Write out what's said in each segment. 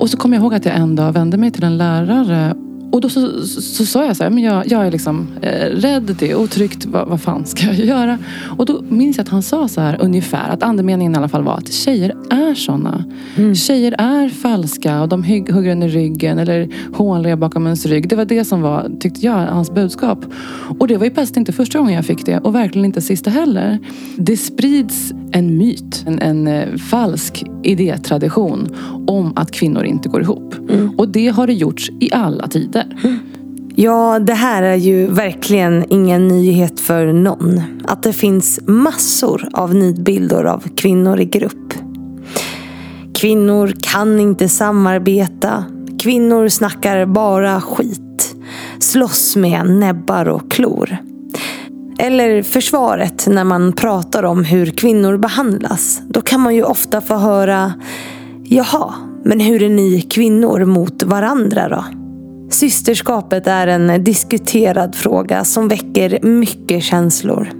Och så kommer jag ihåg att jag en dag vände mig till en lärare och då så, så, så sa jag så här, men jag, jag är liksom eh, rädd, det är otryggt, vad, vad fan ska jag göra? Och då minns jag att han sa så här ungefär, att andemeningen i alla fall var att tjejer är såna. Mm. Tjejer är falska och de hugger en i ryggen eller hånliga bakom ens rygg. Det var det som var, tyckte jag, hans budskap. Och det var ju bäst inte första gången jag fick det och verkligen inte sista heller. Det sprids en myt, en, en eh, falsk idétradition om att kvinnor inte går ihop. Mm. Och det har det gjorts i alla tider. Ja, det här är ju verkligen ingen nyhet för någon. Att det finns massor av nidbilder av kvinnor i grupp. Kvinnor kan inte samarbeta. Kvinnor snackar bara skit. Slåss med näbbar och klor. Eller försvaret när man pratar om hur kvinnor behandlas. Då kan man ju ofta få höra Jaha, men hur är ni kvinnor mot varandra då? Systerskapet är en diskuterad fråga som väcker mycket känslor.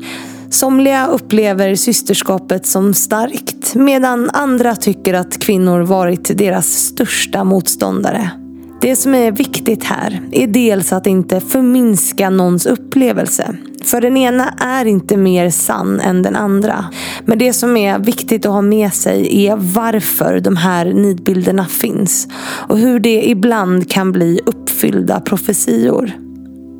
Somliga upplever systerskapet som starkt medan andra tycker att kvinnor varit deras största motståndare. Det som är viktigt här är dels att inte förminska någons upplevelse. För den ena är inte mer sann än den andra. Men det som är viktigt att ha med sig är varför de här nidbilderna finns. Och hur det ibland kan bli uppfyllda profetior.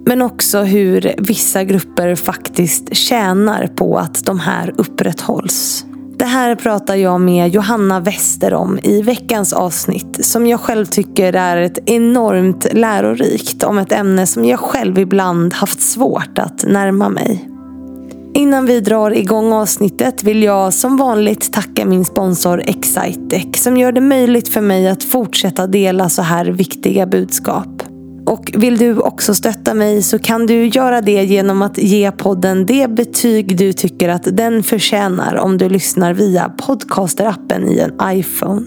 Men också hur vissa grupper faktiskt tjänar på att de här upprätthålls. Det här pratar jag med Johanna Wester om i veckans avsnitt som jag själv tycker är ett enormt lärorikt om ett ämne som jag själv ibland haft svårt att närma mig. Innan vi drar igång avsnittet vill jag som vanligt tacka min sponsor Excitec som gör det möjligt för mig att fortsätta dela så här viktiga budskap. Och vill du också stötta mig så kan du göra det genom att ge podden det betyg du tycker att den förtjänar om du lyssnar via podcasterappen i en iPhone.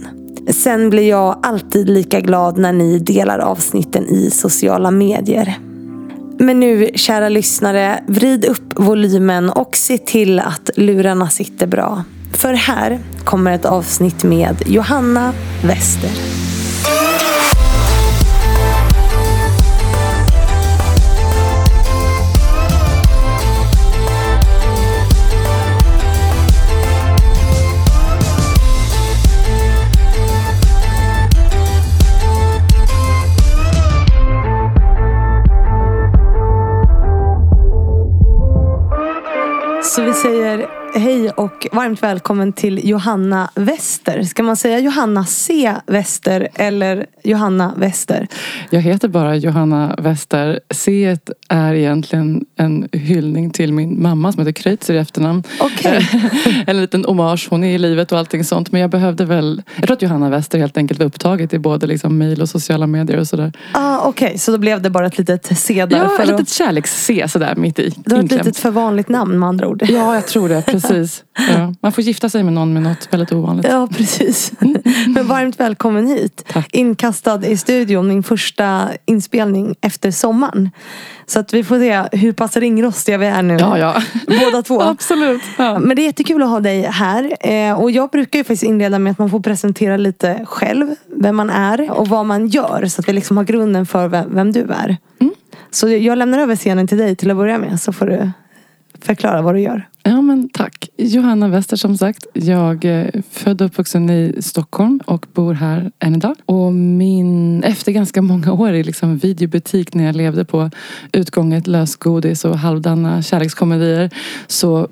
Sen blir jag alltid lika glad när ni delar avsnitten i sociala medier. Men nu, kära lyssnare, vrid upp volymen och se till att lurarna sitter bra. För här kommer ett avsnitt med Johanna Wester. Så vi säger hej och varmt välkommen till Johanna Wester. Ska man säga Johanna C Wester eller Johanna Wester? Jag heter bara Johanna Wester. C är egentligen en hyllning till min mamma som heter Kreutzer i efternamn. Okay. en liten hommage. Hon är i livet och allting sånt. Men jag behövde väl... Jag tror att Johanna Wester helt enkelt var upptaget i både liksom mejl och sociala medier och sådär. Ah, Okej, okay. så då blev det bara ett litet C där? Ja, ett litet kärleks-C sådär mitt i. Det var ett litet för vanligt namn med andra ord. Ja, jag tror det. Precis. Ja. Man får gifta sig med någon med något väldigt ovanligt. Ja, precis. Men varmt välkommen hit. Tack. Inkastad i studion, min första inspelning efter sommaren. Så att vi får se hur pass ringrostiga vi är nu. Ja, ja. Båda två. Absolut. Ja. Men det är jättekul att ha dig här. Eh, och jag brukar ju faktiskt inleda med att man får presentera lite själv. Vem man är och vad man gör. Så att vi liksom har grunden för vem, du är. Mm. Så jag lämnar över scenen till dig till att börja med. Så får du förklara vad du gör. Ja men tack. Johanna Wester som sagt. Jag är född och uppvuxen i Stockholm och bor här än idag. Och min, efter ganska många år i liksom videobutik när jag levde på utgånget lösgodis och halvdana kärlekskomedier så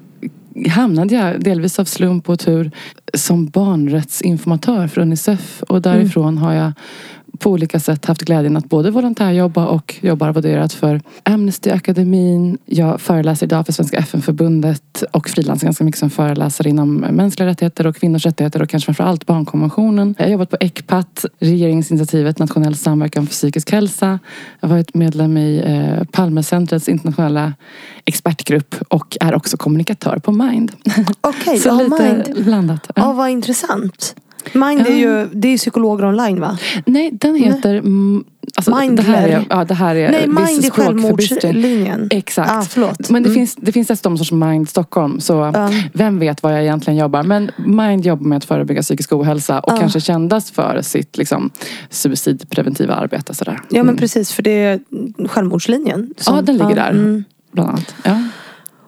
hamnade jag delvis av slump och tur som barnrättsinformatör för Unicef. Och därifrån mm. har jag på olika sätt haft glädjen att både volontärjobba och jobba arvoderat för Amnesty-akademin. Jag föreläser idag för Svenska FN-förbundet och frilansar ganska mycket som föreläsare inom mänskliga rättigheter och kvinnors rättigheter och kanske framförallt barnkonventionen. Jag har jobbat på ECPAT, regeringsinitiativet Nationell samverkan för psykisk hälsa. Jag har varit medlem i eh, Palmecentrets internationella expertgrupp och är också kommunikatör på Mind. Okej, okay, Så lite Mind. blandat. Ja, vad intressant. Mind är ju, det är psykologer online va? Nej, den heter Nej. Alltså, Mind det här är, ja, det här är Nej, Mind är självmordslinjen. Exakt. Ah, förlåt. Men det, Mm. finns, det finns dessutom sorts Mind Stockholm. Så Ja. vem vet vad jag egentligen jobbar. Men Mind jobbar med att förebygga psykisk ohälsa och Ja. kanske kändas för sitt liksom, suicidpreventiva arbete. Sådär. Ja men Mm. precis, för det är självmordslinjen. som- Ja, den ligger där. mm. Bland annat. Ja.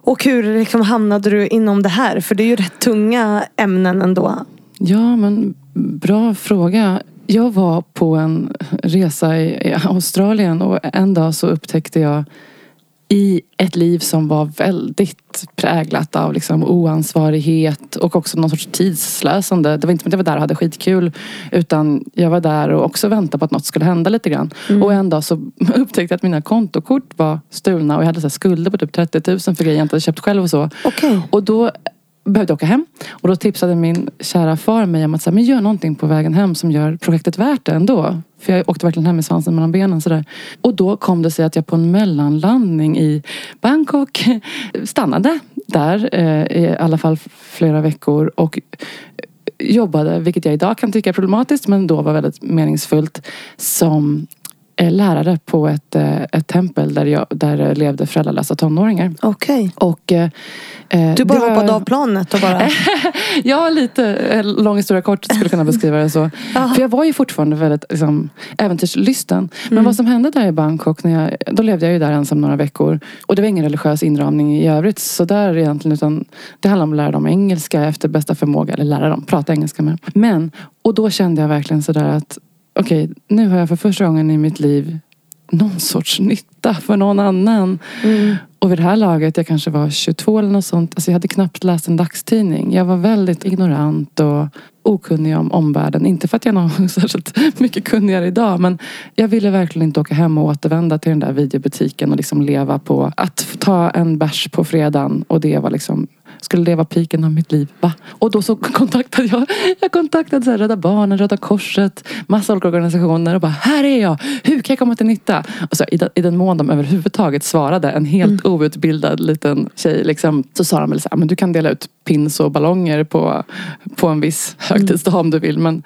Och hur liksom hamnade du inom det här? För det är ju rätt tunga ämnen ändå. Ja, men bra fråga. Jag var på en resa i Australien och en dag så upptäckte jag i ett liv som var väldigt präglat av liksom oansvarighet och också någon sorts tidslösande. Det var inte som att jag var där och hade skitkul utan jag var där och också väntade på att något skulle hända lite grann. Och en dag så upptäckte jag att mina kontokort var stulna och jag hade så skulder på typ 30 000 för grejer jag inte hade köpt själv och så. Okej. Och då behövde jag åka hem. Och då tipsade min kära far mig om att säga, men gör någonting på vägen hem som gör projektet värt det ändå. För jag åkte verkligen hem med svansen mellan benen. Sådär. Och då kom det sig att jag på en mellanlandning i Bangkok stannade där eh, i alla fall flera veckor och jobbade, vilket jag idag kan tycka är problematiskt men då var väldigt meningsfullt, som lärare på ett, eh, ett tempel där, jag, där levde föräldralösa tonåringar. Okej. Och, eh, eh, Du bara var- hoppade av planet och bara... Ja, lite eh, lång historia kort skulle kunna beskriva det så. För jag var ju fortfarande väldigt liksom, äventyrslysten. Men vad som hände där i Bangkok, när jag, då levde jag ju där ensam några veckor. Och det var ingen religiös inramning i övrigt så där egentligen. Utan det handlade om att lära dem engelska efter bästa förmåga. Eller lära dem, prata engelska med. Men, och då kände jag verkligen sådär att okej, nu har jag för första gången i mitt liv någon sorts nytta för någon annan. Mm. Och vid det här laget, jag kanske var 22 eller något sånt. Alltså jag hade knappt läst en dagstidning. Jag var väldigt ignorant och okunnig om omvärlden. Inte för att jag är någon särskilt mycket kunnigare idag. Men jag ville verkligen inte åka hem och återvända till den där videobutiken och liksom leva på att ta en bärs på fredagen. Och det var liksom skulle leva piken av mitt liv. Va? Och då så kontaktade jag Jag kontaktade så här Rädda Barnen, Röda Korset, massa olika organisationer och bara här är jag. Hur kan jag komma till nytta? Och så i, den, i den mån de överhuvudtaget svarade, en helt outbildad liten tjej liksom, så sa de väl så här, men du kan dela ut pins och ballonger på, på en viss högtidsdag om du vill. Men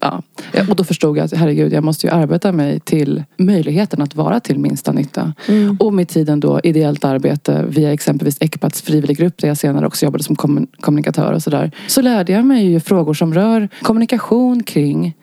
Ja. Och då förstod jag att herregud, jag måste ju arbeta mig till möjligheten att vara till minsta nytta. Och med tiden då ideellt arbete via exempelvis Ecpats frivilliggrupp där jag senare också jobbade som kommun- kommunikatör och sådär. Så lärde jag mig ju frågor som rör kommunikation kring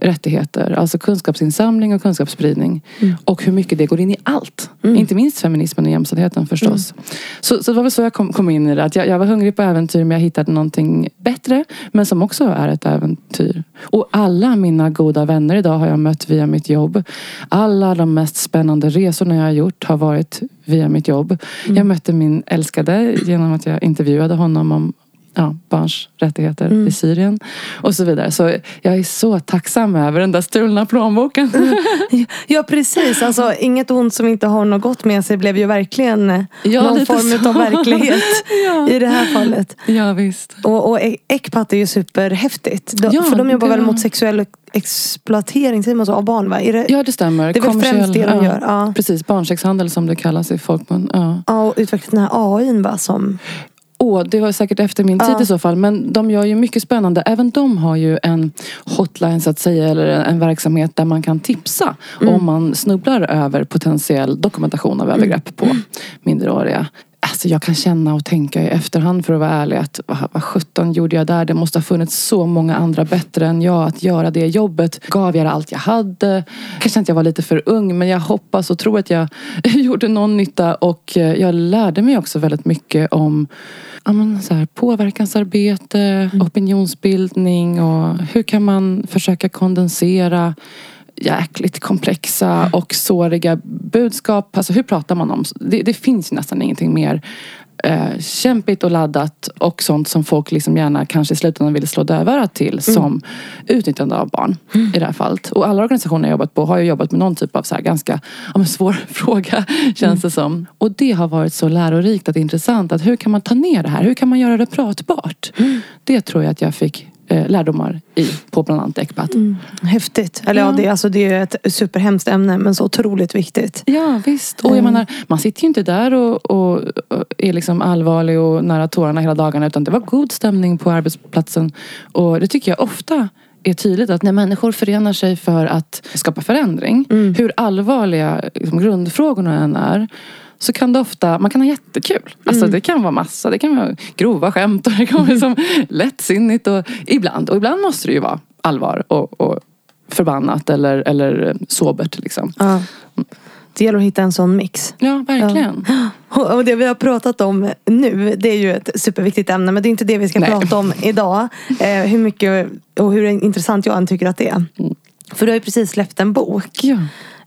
rättigheter, alltså kunskapsinsamling och kunskapsspridning. Och hur mycket det går in i allt. Inte minst feminismen och jämställdheten förstås. Så, så det var väl så jag kom, kom in i det. Att jag, jag var hungrig på äventyr men jag hittade någonting bättre. Men som också är ett äventyr. Och alla mina goda vänner idag har jag mött via mitt jobb. Alla de mest spännande resorna jag har gjort har varit via mitt jobb. Jag mötte min älskade genom att jag intervjuade honom om ja, barns rättigheter i Syrien och så vidare. Så jag är så tacksam över den där stulna plånboken. Ja precis, alltså inget ont som inte har något gott med sig blev ju verkligen Ja, någon form så. av verklighet Ja. i det här fallet. ja, visst. Och, och E- Ecpat är ju superhäftigt. De, Ja, för de jobbar det- väl mot sexuell exploatering säger man så, av barn va? Det, Ja, det stämmer. Det är väl främst det de gör, ja. Precis, barnsexhandel som det kallas i folkmun. Ja. Ja, och utvecklat den här AIn va som... Åh, det var säkert efter min tid Ja. i så fall. Men de gör ju mycket spännande. Även de har ju en hotline så att säga. Eller en, verksamhet där man kan tipsa. Mm. Om man snubblar över potentiell dokumentation av övergrepp på minderåriga. Alltså jag kan känna och tänka i efterhand för att vara ärlig att vad, sjutton gjorde jag där? Det måste ha funnits så många andra bättre än jag att göra det jobbet. Gav jag allt jag hade? Kanske inte jag var lite för ung men jag hoppas och tror att jag gjorde någon nytta och eh, jag lärde mig också väldigt mycket om ja, men så här, påverkansarbete, opinionsbildning och hur kan man försöka kondensera jäkligt komplexa och såriga budskap. Alltså hur pratar man om? Det, det finns nästan ingenting mer eh, kämpigt och laddat och sånt som folk liksom gärna kanske i slutändan vill slå dövörat till som utnyttjande av barn i det här fallet. Och alla organisationer jag jobbat på har ju jobbat med någon typ av så ganska ja, svår fråga känns det som. Och det har varit så lärorikt och intressant att hur kan man ta ner det här? Hur kan man göra det pratbart? Det tror jag att jag fick lärdomar i på bland annat Ecpat. Häftigt. Eller ja, Ja. det, är- alltså, det är ett superhemskt ämne men så otroligt viktigt. Ja visst. Och jag Mm. menar, man sitter ju inte där och, och, och är liksom allvarlig och nära tårarna hela dagarna. Utan det var god stämning på arbetsplatsen. Och det tycker jag ofta är tydligt att när människor förenar sig för att skapa förändring, Mm. hur allvarliga liksom, grundfrågorna än är, så kan det ofta, man kan ha jättekul. Alltså det kan vara massa, det kan vara grova skämt och det kan vara liksom lättsinnigt och ibland. Och ibland måste det ju vara allvar och, och förbannat eller, eller sobert liksom. Ja. Det gäller att hitta en sån mix. Ja, verkligen. Och det vi har pratat om nu, det är ju ett superviktigt ämne. Men det är inte det vi ska Nej. prata om idag. Eh, hur mycket och hur intressant jag än tycker att det är. För du har ju precis släppt en bok. Ja.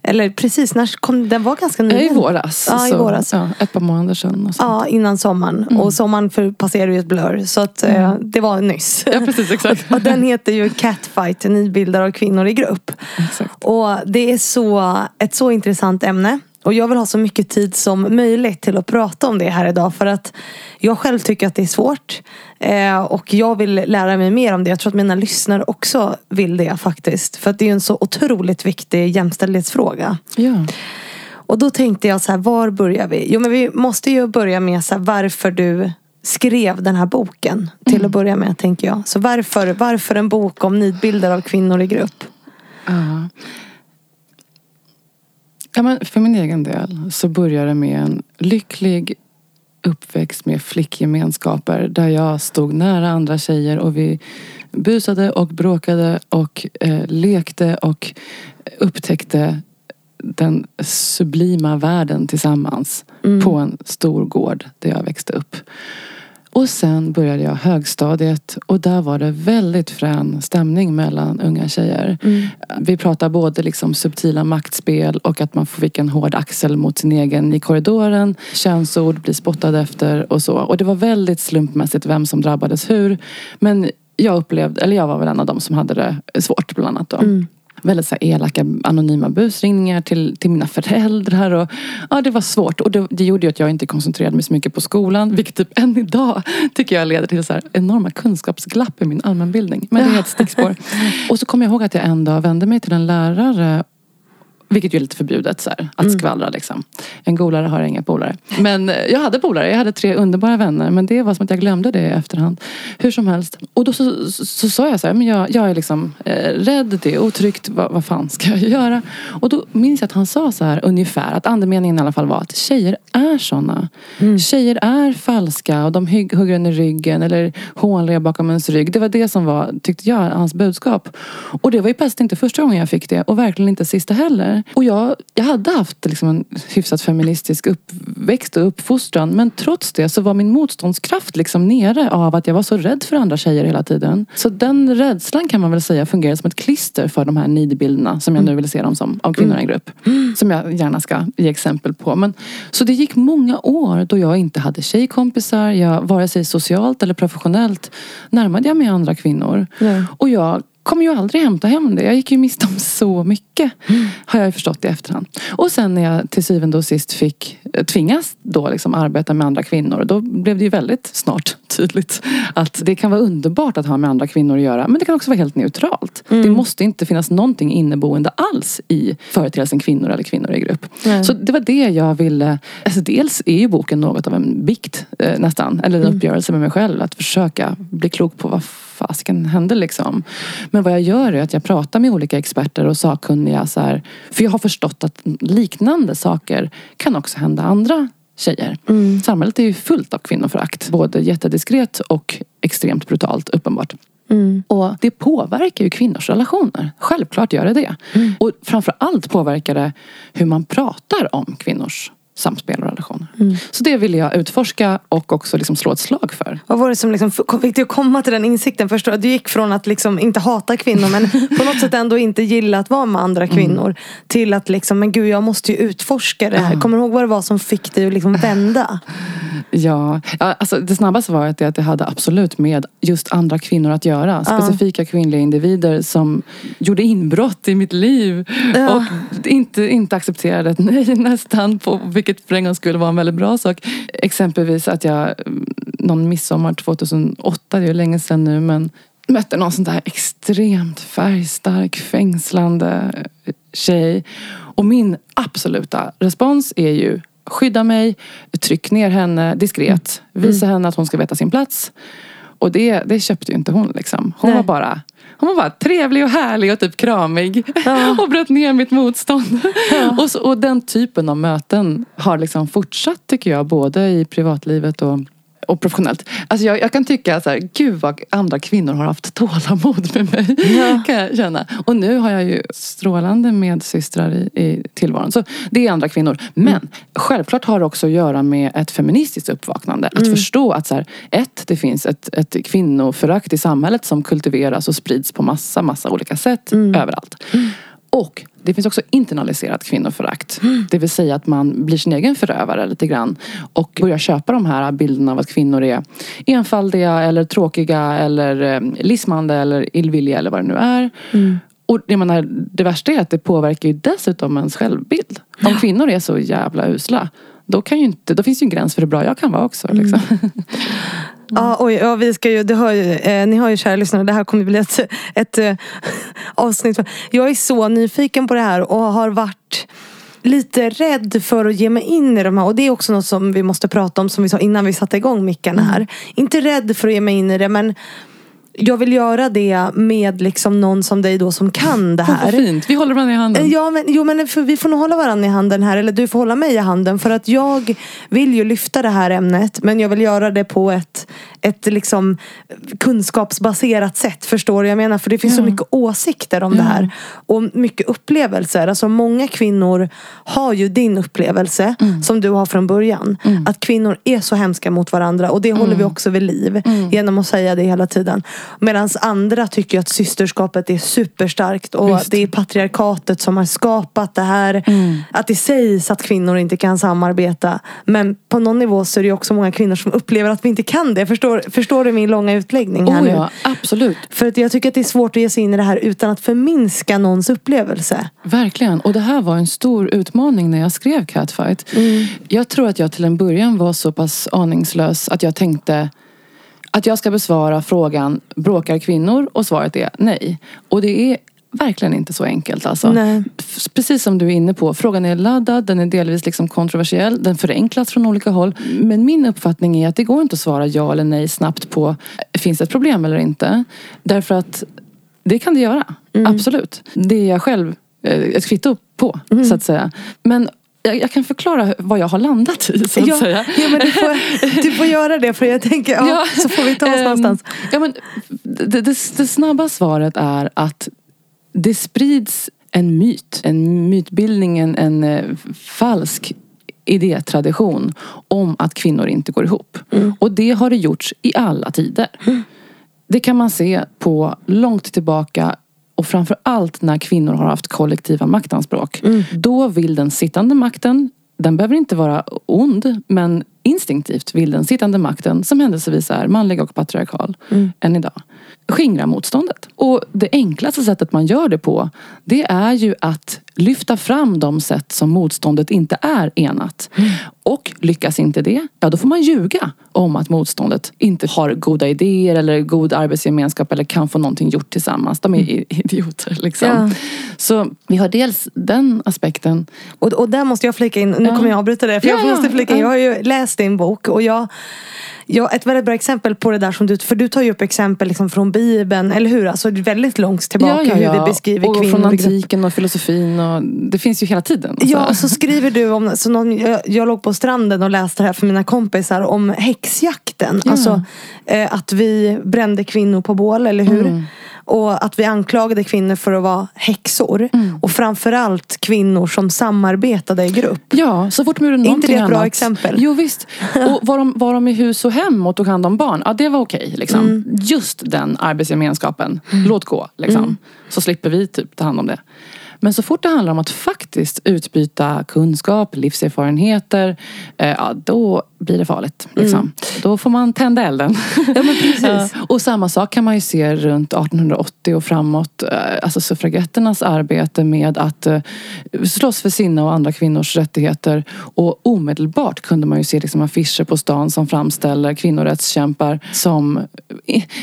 Eller precis, när kom den? var ganska I nyligen. våras. Ja, i så, våras. Ja, ett par månader sedan. Ja, innan sommaren. Mm. Och sommaren för, passerar ju ett blur. Så att, eh, det var nyss. ja, precis. Exakt. och den heter ju Catfight, nidbilder av kvinnor i grupp. exakt. Och det är så, ett så intressant ämne. Och jag vill ha så mycket tid som möjligt till att prata om det här idag. För att jag själv tycker att det är svårt. Eh, och jag vill lära mig mer om det. Jag tror att mina lyssnare också vill det faktiskt. För att det är en så otroligt viktig jämställdhetsfråga. Ja. Och då tänkte jag så här, var börjar vi? Jo men vi måste ju börja med så här, varför du skrev den här boken. Till att börja med tänker jag. Så varför, varför en bok om nidbilder av kvinnor i grupp? Ja. Ja, men för min egen del så började det med en lycklig uppväxt med flickgemenskaper där jag stod nära andra tjejer och vi busade och bråkade och eh, lekte och upptäckte den sublima världen tillsammans på en stor gård där jag växte upp. Och sen började jag högstadiet och där var det väldigt frän stämning mellan unga tjejer. Vi pratar både liksom subtila maktspel och att man fick en hård axel mot sin egen i korridoren. Könsord blir spottade efter och så. Och det var väldigt slumpmässigt vem som drabbades hur. Men jag upplevde, eller jag var väl en av dem som hade det svårt bland annat då. Väldigt så elaka anonyma busringningar till, till mina föräldrar. Och, ja, det var svårt och det, det gjorde ju att jag inte koncentrerade mig så mycket på skolan. Vilket typ än idag tycker jag leder till så här enorma kunskapsglapp i min allmänbildning. Men det är ett stickspår. och så kommer jag ihåg att jag en dag vände mig till en lärare vilket ju är lite förbjudet så här, att skvallra liksom. En golare har inga polare. Men eh, jag hade polare, jag hade tre underbara vänner. Men det var som att jag glömde det i efterhand. Hur som helst. Och då så, så, så sa jag så här, men jag, jag är liksom eh, rädd, det är otryggt, vad, vad fan ska jag göra? Och då minns jag att han sa så här ungefär, att andemeningen i alla fall var att tjejer är såna. Tjejer är falska och de hugger en i ryggen eller hånliga bakom ens rygg. Det var det som var, tyckte jag, hans budskap. Och det var ju plötsligt inte första gången jag fick det och verkligen inte sista heller. Och jag, jag hade haft liksom en hyfsat feministisk uppväxt och uppfostran men trots det så var min motståndskraft liksom nere av att jag var så rädd för andra tjejer hela tiden. Så den rädslan kan man väl säga fungerar som ett klister för de här nidbilderna som jag nu vill se dem som, av kvinnor i en grupp. Som jag gärna ska ge exempel på. Men, så det gick många år då jag inte hade tjejkompisar, jag, vare sig socialt eller professionellt närmade jag mig andra kvinnor. Nej. Och jag kommer ju aldrig hämta hem det. Jag gick ju miste om så mycket. Har jag ju förstått i efterhand. Och sen när jag till syvende och sist fick eh, tvingas då liksom arbeta med andra kvinnor. Då blev det ju väldigt snart tydligt att det kan vara underbart att ha med andra kvinnor att göra. Men det kan också vara helt neutralt. Det måste inte finnas någonting inneboende alls i företeelsen kvinnor eller kvinnor i grupp. Nej. Så det var det jag ville. Alltså dels är ju boken något av en bikt eh, nästan. Eller en uppgörelse med mig själv. Att försöka bli klok på vad fasiken hände liksom. Men vad jag gör är att jag pratar med olika experter och sakkunniga. Så här, för jag har förstått att liknande saker kan också hända andra tjejer. Samhället är ju fullt av kvinnoförakt. Både jättediskret och extremt brutalt uppenbart. Och det påverkar ju kvinnors relationer. Självklart gör det det. Och framför allt påverkar det hur man pratar om kvinnors samspel och relationer. Så det ville jag utforska och också liksom slå ett slag för. Vad var det som liksom fick dig att komma till den insikten? Förstår du? Du gick från att liksom inte hata kvinnor men på något sätt ändå inte gilla att vara med andra kvinnor. Till att liksom, men gud jag måste ju utforska det här. Kommer du ihåg vad det var som fick dig att liksom vända? Ja, alltså det snabba svaret är att det hade absolut med just andra kvinnor att göra. Specifika kvinnliga individer som gjorde inbrott i mitt liv. Och inte, inte accepterade ett nej nästan. På, vilket för en gång skulle vara en väldigt bra sak. Exempelvis att jag mm, någon midsommar 2008, det är ju länge sedan nu men mötte någon sån där extremt färgstark, fängslande tjej. Och min absoluta respons är ju skydda mig, tryck ner henne diskret, visa henne att hon ska veta sin plats. Och det, det köpte ju inte hon liksom. Hon Nej. var bara Hon var trevlig och härlig och typ kramig. Ja. och bröt ner mitt motstånd. och, så, och den typen av möten har liksom fortsatt tycker jag. Både i privatlivet och och professionellt. Alltså jag, jag kan tycka så här, gud vad andra kvinnor har haft tålamod med mig. Ja. Kan jag känna. Och nu har jag ju strålande medsystrar i, i tillvaron. Så det är andra kvinnor. Men Mm. självklart har det också att göra med ett feministiskt uppvaknande. Mm. Att förstå att så här, ett, det finns ett, ett kvinnoförakt i samhället som kultiveras och sprids på massa, massa olika sätt Mm. överallt. Och det finns också internaliserat kvinnoförakt. Det vill säga att man blir sin egen förövare lite grann. Och börjar köpa de här bilderna av att kvinnor är enfaldiga eller tråkiga eller eh, lismande eller illvilliga eller vad det nu är. Och jag menar, det värsta är att det påverkar ju dessutom ens självbild. Om kvinnor är så jävla usla. Då, kan ju inte, då finns ju en gräns för hur bra jag kan vara också. Liksom. Ja, oj, ja, vi ska ju, det hör ju, eh, ni har ju kära lyssnare, det här kommer bli ett, ett eh, avsnitt. Jag är så nyfiken på det här och har varit lite rädd för att ge mig in i de här. Och det är också något som vi måste prata om som vi sa innan vi satte igång mickarna här. Inte rädd för att ge mig in i det men jag vill göra det med liksom någon som dig då som kan det vad här. fint, vi håller varandra i handen. Ja men, jo, men för vi får nog hålla varandra i handen här. Eller du får hålla mig i handen. För att jag vill ju lyfta det här ämnet. Men jag vill göra det på ett, ett liksom kunskapsbaserat sätt. Förstår du? Jag menar för det finns så Ja. mycket åsikter om det här. Och mycket upplevelser. Alltså många kvinnor har ju din upplevelse. Som du har från början. Att kvinnor är så hemska mot varandra. Och det håller vi också vid liv. Genom att säga det hela tiden. Medan andra tycker att systerskapet är superstarkt. Och Visst. det är patriarkatet som har skapat det här. Mm. Att det sägs att kvinnor inte kan samarbeta. Men på någon nivå så är det också många kvinnor som upplever att vi inte kan det. Förstår, förstår du min långa utläggning här Oh, nu? ja, absolut. För att jag tycker att det är svårt att ge sig in i det här utan att förminska någons upplevelse. Verkligen. Och det här var en stor utmaning när jag skrev Catfight. Jag tror att jag till en början var så pass aningslös att jag tänkte att jag ska besvara frågan bråkar kvinnor? Och svaret är nej. Och det är verkligen inte så enkelt alltså. Nej. Precis som du är inne på, frågan är laddad, den är delvis liksom kontroversiell, den förenklas från olika håll. Men min uppfattning är att det går inte att svara ja eller nej snabbt på finns det ett problem eller inte. Därför att det kan det göra, absolut. Det är jag själv eh, ett kvitto på, så att säga. Men jag, jag kan förklara vad jag har landat i, så att Ja, säga. ja men du får, du får göra det för jag tänker, ja, Ja, så får vi ta oss ehm, någonstans. Ja, men det, det, det snabba svaret är att det sprids en myt, en mytbildning, en, en eh, falsk idétradition om att kvinnor inte går ihop. Och det har det gjorts i alla tider. Det kan man se på långt tillbaka och framför allt när kvinnor har haft kollektiva maktanspråk. Då vill den sittande makten, den behöver inte vara ond, men instinktivt vill den sittande makten, som händelsevis är manlig och patriarkal än idag, skingra motståndet. Och det enklaste sättet man gör det på, det är ju att lyfta fram de sätt som motståndet inte är enat. Och lyckas inte det, ja då får man ljuga om att motståndet inte har goda idéer eller god arbetsgemenskap eller kan få någonting gjort tillsammans. De är i- idioter liksom. Ja. Så vi har dels den aspekten. Och, och där måste jag flika in, nu Ja. kommer jag avbryta det. För Ja, jag ja, måste flika in, ja. jag har ju läst din bok och jag Ja, ett väldigt bra exempel på det där som du, för du tar ju upp exempel liksom från Bibeln, eller hur? Alltså det är väldigt långt tillbaka hur det beskriver och kvinnor. från i grupp. antiken och filosofin. Och det finns ju hela tiden. alltså. Ja, så skriver du om, så någon, jag, jag låg på stranden och läste det här för mina kompisar om häxjakten. Ja. Alltså eh, att vi brände kvinnor på bål, eller hur? Mm. Och att vi anklagade kvinnor för att vara häxor. Mm. Och framförallt kvinnor som samarbetade i grupp. Ja, så fort de gjorde inte någonting det ett bra annat. exempel? Jo visst. Och var de, var de i hus och hem och tog hand om barn, ja det var okej. liksom. Mm. Just den arbetsgemenskapen, låt gå. Liksom. Så slipper vi typ ta hand om det. Men så fort det handlar om att faktiskt utbyta kunskap, livserfarenheter, eh, ja, då blir det farligt. Liksom. Då får man tända elden. Mm. Ja, men precis. Och samma sak kan man ju se runt 1880 och framåt. eh, Alltså suffragetternas arbete med att eh, slåss för sina och andra kvinnors rättigheter. Och omedelbart kunde man ju se liksom affischer på stan som framställer kvinnorättskämpar som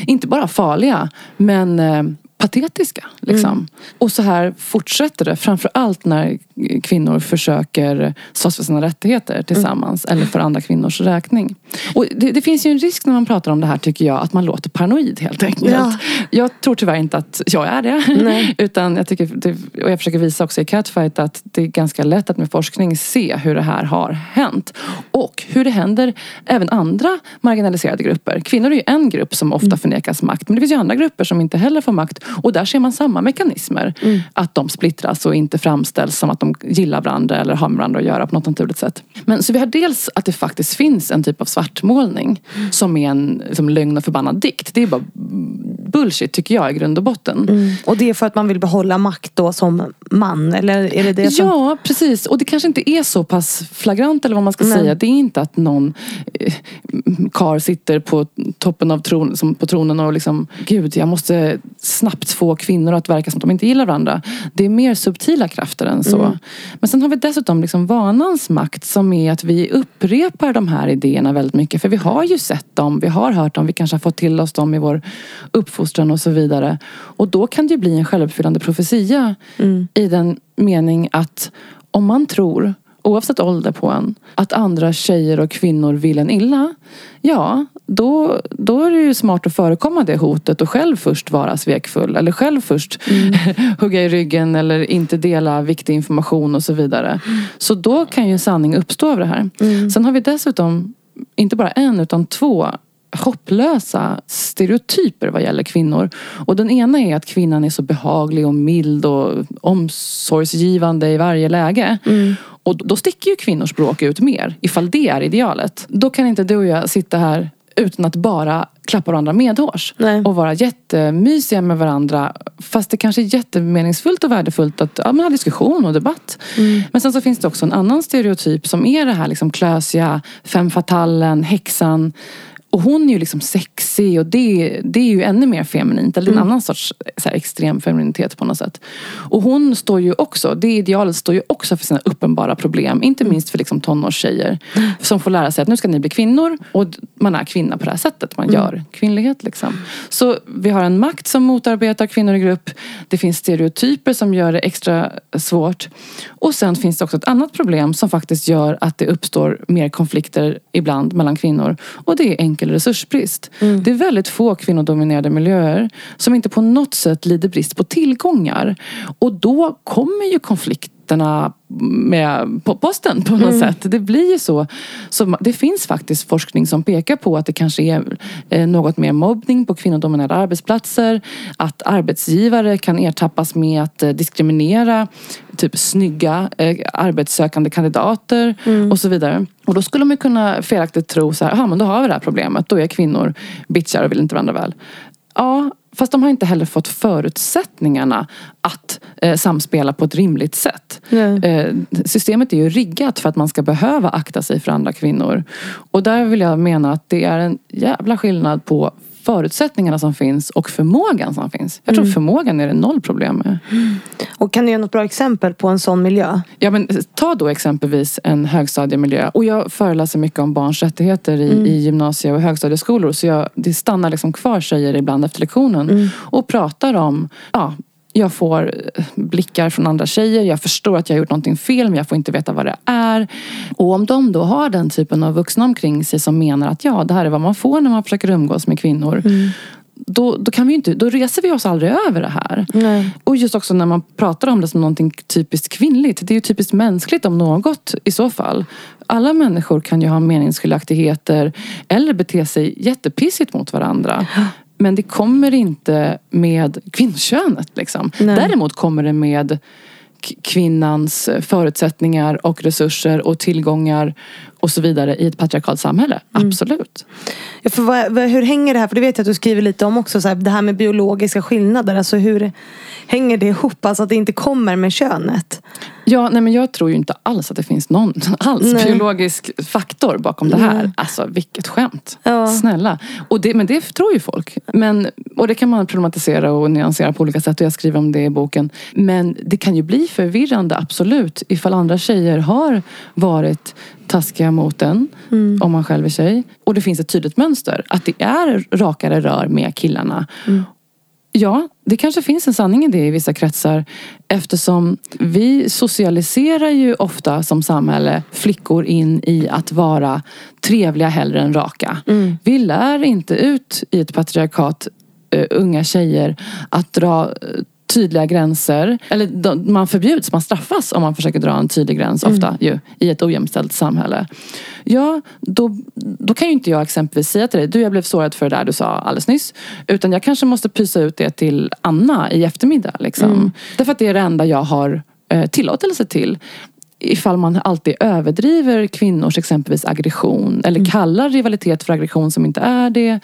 inte bara farliga men eh, patetiska. Liksom. Och så här fortsätter det. Framförallt när kvinnor försöker slåss för sina rättigheter tillsammans. Eller för andra kvinnors räkning. Och det, det, finns ju en risk när man pratar om det här tycker jag. Att man låter paranoid helt enkelt. Ja. Jag tror tyvärr inte att jag är det. Nej. Utan jag, tycker, det, och jag försöker visa också i Catfight att det är ganska lätt att med forskning se hur det här har hänt. Och hur det händer även andra marginaliserade grupper. Kvinnor är ju en grupp som ofta förnekas makt. Men det finns ju andra grupper som inte heller får makt. Och där ser man samma mekanismer. Att de splittras och inte framställs som att de gillar varandra eller har med varandra att göra på något naturligt sätt. Men så vi har dels att det faktiskt finns en typ av svartmålning. Som är en liksom, lögn och förbannad dikt. Det är bara bullshit tycker jag i grund och botten. Och det är för att man vill behålla makt då som man? Eller är det det som... Ja, precis. Och det kanske inte är så pass flagrant eller vad man ska Nej. säga. Det är inte att någon eh, kar sitter på toppen av tron, som på tronen och liksom Gud, jag måste snabbt få kvinnor att verka som att de inte gillar varandra. Det är mer subtila krafter än så. Men sen har vi dessutom liksom vanans makt som är att vi upprepar de här idéerna väldigt mycket. För vi har ju sett dem, vi har hört dem, vi kanske har fått till oss dem i vår uppfostran och så vidare. Och då kan det ju bli en självuppfyllande profetia i den mening att om man tror oavsett ålder på en, att andra tjejer och kvinnor vill en illa. Ja, då, då är det ju smart att förekomma det hotet och själv först vara svekfull. Eller själv först hugga i ryggen eller inte dela viktig information och så vidare. Så då kan ju sanning uppstå av det här. Sen har vi dessutom, inte bara en utan två hopplösa stereotyper vad gäller kvinnor. Och den ena är att kvinnan är så behaglig och mild och omsorgsgivande i varje läge. Och då sticker ju kvinnors språk ut mer, ifall det är idealet. Då kan inte du och jag sitta här utan att bara klappa varandra medhårs. Nej. Och vara jättemysiga med varandra. Fast det kanske är jättemeningsfullt och värdefullt att ja, har diskussion och debatt. Men sen så finns det också en annan stereotyp som är det här liksom klösiga, femme fatalen, häxan. Och hon är ju liksom sexig och det, det är ju ännu mer feminint. Eller en annan sorts så här, extrem femininitet på något sätt. Och hon står ju också, det idealet står ju också för sina uppenbara problem. Inte minst för liksom tonårstjejer. Som får lära sig att nu ska ni bli kvinnor. Och man är kvinna på det här sättet. Man gör kvinnlighet liksom. Så vi har en makt som motarbetar kvinnor i grupp. Det finns stereotyper som gör det extra svårt. Och sen finns det också ett annat problem som faktiskt gör att det uppstår mer konflikter ibland mellan kvinnor. Och det är enkel resursbrist. Det är väldigt få kvinnodominerade miljöer som inte på något sätt lider brist på tillgångar. Och då kommer ju konflikterna med på posten på något sätt. Det blir ju så. så. Det finns faktiskt forskning som pekar på att det kanske är eh, något mer mobbning på kvinnodominerade arbetsplatser. Att arbetsgivare kan ertappas med att eh, diskriminera typ snygga eh, arbetssökande kandidater och så vidare. Och då skulle man kunna felaktigt tro så här, "Aha, men då har vi det här problemet. Då är kvinnor bitchar och vill inte varandra väl. Ja, fast de har inte heller fått förutsättningarna att eh, samspela på ett rimligt sätt. Eh, systemet är ju riggat för att man ska behöva akta sig för andra kvinnor. Och där vill jag mena att det är en jävla skillnad på förutsättningarna som finns och förmågan som finns. Jag tror förmågan är det noll problem med. Och kan du ge något bra exempel på en sån miljö? Ja, men ta då exempelvis en högstadiemiljö. Och jag föreläser mycket om barns rättigheter i, i gymnasie och högstadieskolor. Så jag, det stannar liksom kvar tjejer ibland efter lektionen och pratar om ja, jag får eh, blickar från andra tjejer. Jag förstår att jag har gjort någonting fel men jag får inte veta vad det är. Och om de då har den typen av vuxna omkring sig som menar att ja, det här är vad man får när man försöker umgås med kvinnor. Då, då, kan vi inte, då reser vi oss aldrig över det här. Nej. Och just också när man pratar om det som någonting typiskt kvinnligt. Det är ju typiskt mänskligt om något i så fall. Alla människor kan ju ha meningsskiljaktigheter eller bete sig jättepissigt mot varandra. Men det kommer inte med kvinnokönet. Liksom. Nej. Däremot kommer det med kvinnans förutsättningar och resurser och tillgångar och så vidare i ett patriarkalt samhälle. Absolut. Ja, för vad, vad, hur hänger det här? För det vet jag att du skriver lite om också. Så här, det här med biologiska skillnader. Alltså hur hänger det ihop? Alltså att det inte kommer med könet. Ja, nej men jag tror ju inte alls att det finns någon alls Nej. biologisk faktor bakom det här. Alltså vilket skämt. Ja. Snälla. Och det, men det tror ju folk. Men, och det kan man problematisera och nyansera på olika sätt och jag skriver om det i boken. Men det kan ju bli förvirrande, absolut. Ifall andra tjejer har varit taskiga mot en, om man själv är tjej. Och det finns ett tydligt mönster. Att det är rakare rör med killarna. Ja, det kanske finns en sanning i det i vissa kretsar eftersom vi socialiserar ju ofta som samhälle flickor in i att vara trevliga hellre än raka. Mm. Vi lär inte ut i ett patriarkat uh, unga tjejer att dra uh, tydliga gränser. Eller de, man förbjuds, man straffas om man försöker dra en tydlig gräns Mm. ofta ju, i ett ojämställt samhälle. Ja, då, då kan ju inte jag exempelvis säga till dig, du jag blev sårad för det där du sa alldeles nyss. Utan jag kanske måste pysa ut det till Anna i eftermiddag. Liksom. Mm. Därför att det är det enda jag har eh, tillåtelse till. Ifall man alltid överdriver kvinnors exempelvis aggression. Eller Mm. kallar rivalitet för aggression som inte är det.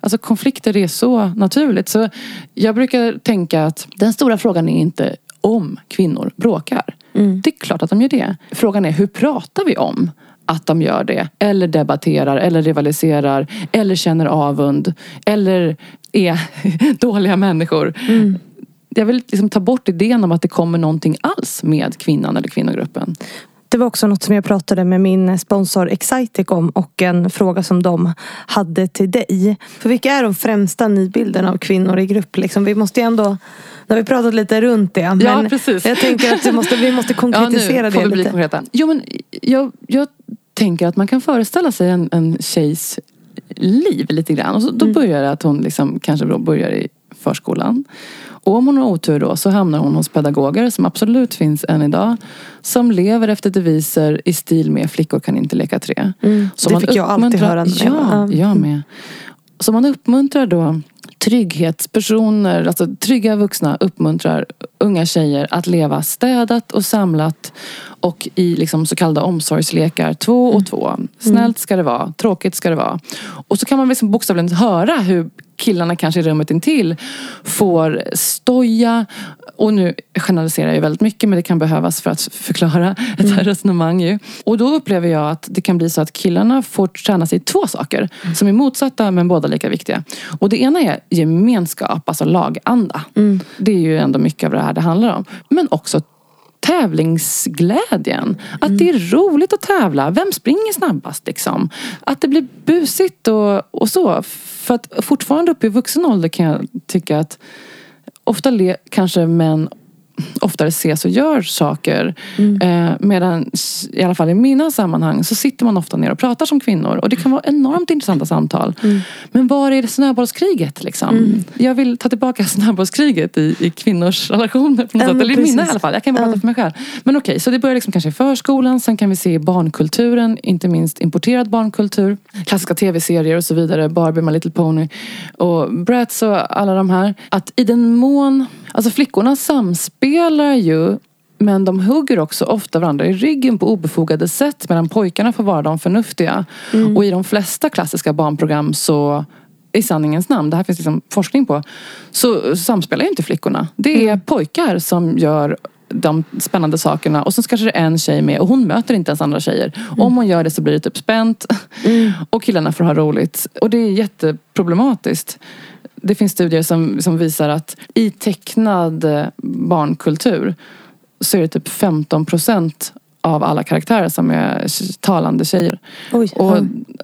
Alltså konflikter är så naturligt. Så jag brukar tänka att den stora frågan är inte om kvinnor bråkar. Mm. Det är klart att de gör det. Frågan är hur pratar vi om att de gör det? Eller debatterar, eller rivaliserar, eller känner avund. Eller är dåliga människor. Jag vill liksom ta bort idén om att det kommer någonting alls med kvinnan eller kvinnogruppen. Det var också något som jag pratade med min sponsor Excitec om och en fråga som de hade till dig. För vilka är de främsta nidbilderna av kvinnor i grupp? Liksom, vi måste ju ändå, nu har vi pratat lite runt det. Men Ja, precis. jag tänker att måste, vi måste konkretisera ja, nu får det vi bli lite. konkreta. Jo, men jag, jag tänker att man kan föreställa sig en, en tjejs liv lite grann. Och så, då börjar det att hon liksom kanske då börjar i förskolan. Och om hon har otur då så hamnar hon hos pedagoger som absolut finns än idag. Som lever efter deviser i stil med flickor kan inte leka tre. Mm, Så det man fick jag alltid höra. när jag var- Ja, ja. jag med. Så man uppmuntrar då trygghetspersoner, alltså trygga vuxna uppmuntrar unga tjejer att leva städat och samlat och i liksom så kallade omsorgslekar, två och två. Snällt ska det vara, tråkigt ska det vara. Och så kan man liksom bokstavligen höra hur killarna kanske i rummet intill får stoja och nu generaliserar jag väldigt mycket men det kan behövas för att förklara ett resonemang ju. Och då upplever jag att det kan bli så att killarna får träna sig i två saker som är motsatta men båda lika viktiga. Och det ena är gemenskap, alltså laganda. Det är ju ändå mycket av det här det handlar om. Men också tävlingsglädjen. Att det är roligt att tävla. Vem springer snabbast liksom? Att det blir busigt och, och så. För att fortfarande uppe i vuxen ålder kan jag tycka att ofta le, kanske män oftare ses och gör saker. Eh, medan i alla fall i mina sammanhang så sitter man ofta ner och pratar som kvinnor. Och det kan vara enormt intressanta samtal. Men var är det snöbollskriget liksom? Jag vill ta tillbaka snöbollskriget i, i kvinnors relationer på något sätt. Eller i mina i alla fall. Jag kan bara prata för mig själv. Men okej, så det börjar liksom kanske i förskolan. Sen kan vi se i barnkulturen, inte minst importerad barnkultur. Klassiska tv-serier och så vidare. Barbie, My Little Pony och Bratz och alla de här. Att i den mån, alltså flickorna samspelar ju men de hugger också ofta varandra i ryggen på obefogade sätt medan pojkarna får vara de förnuftiga. Och i de flesta klassiska barnprogram så i sanningens namn, det här finns liksom forskning på, så samspelar ju inte flickorna. Det är pojkar som gör de spännande sakerna och sen så kanske det är en tjej med och hon möter inte ens andra tjejer. Om hon gör det så blir det typ spänt och killarna får ha roligt. Och det är jätteproblematiskt. Det finns studier som, som visar att i tecknad barnkultur så är det typ 15 procent av alla karaktärer som är talande tjejer. Oj, Och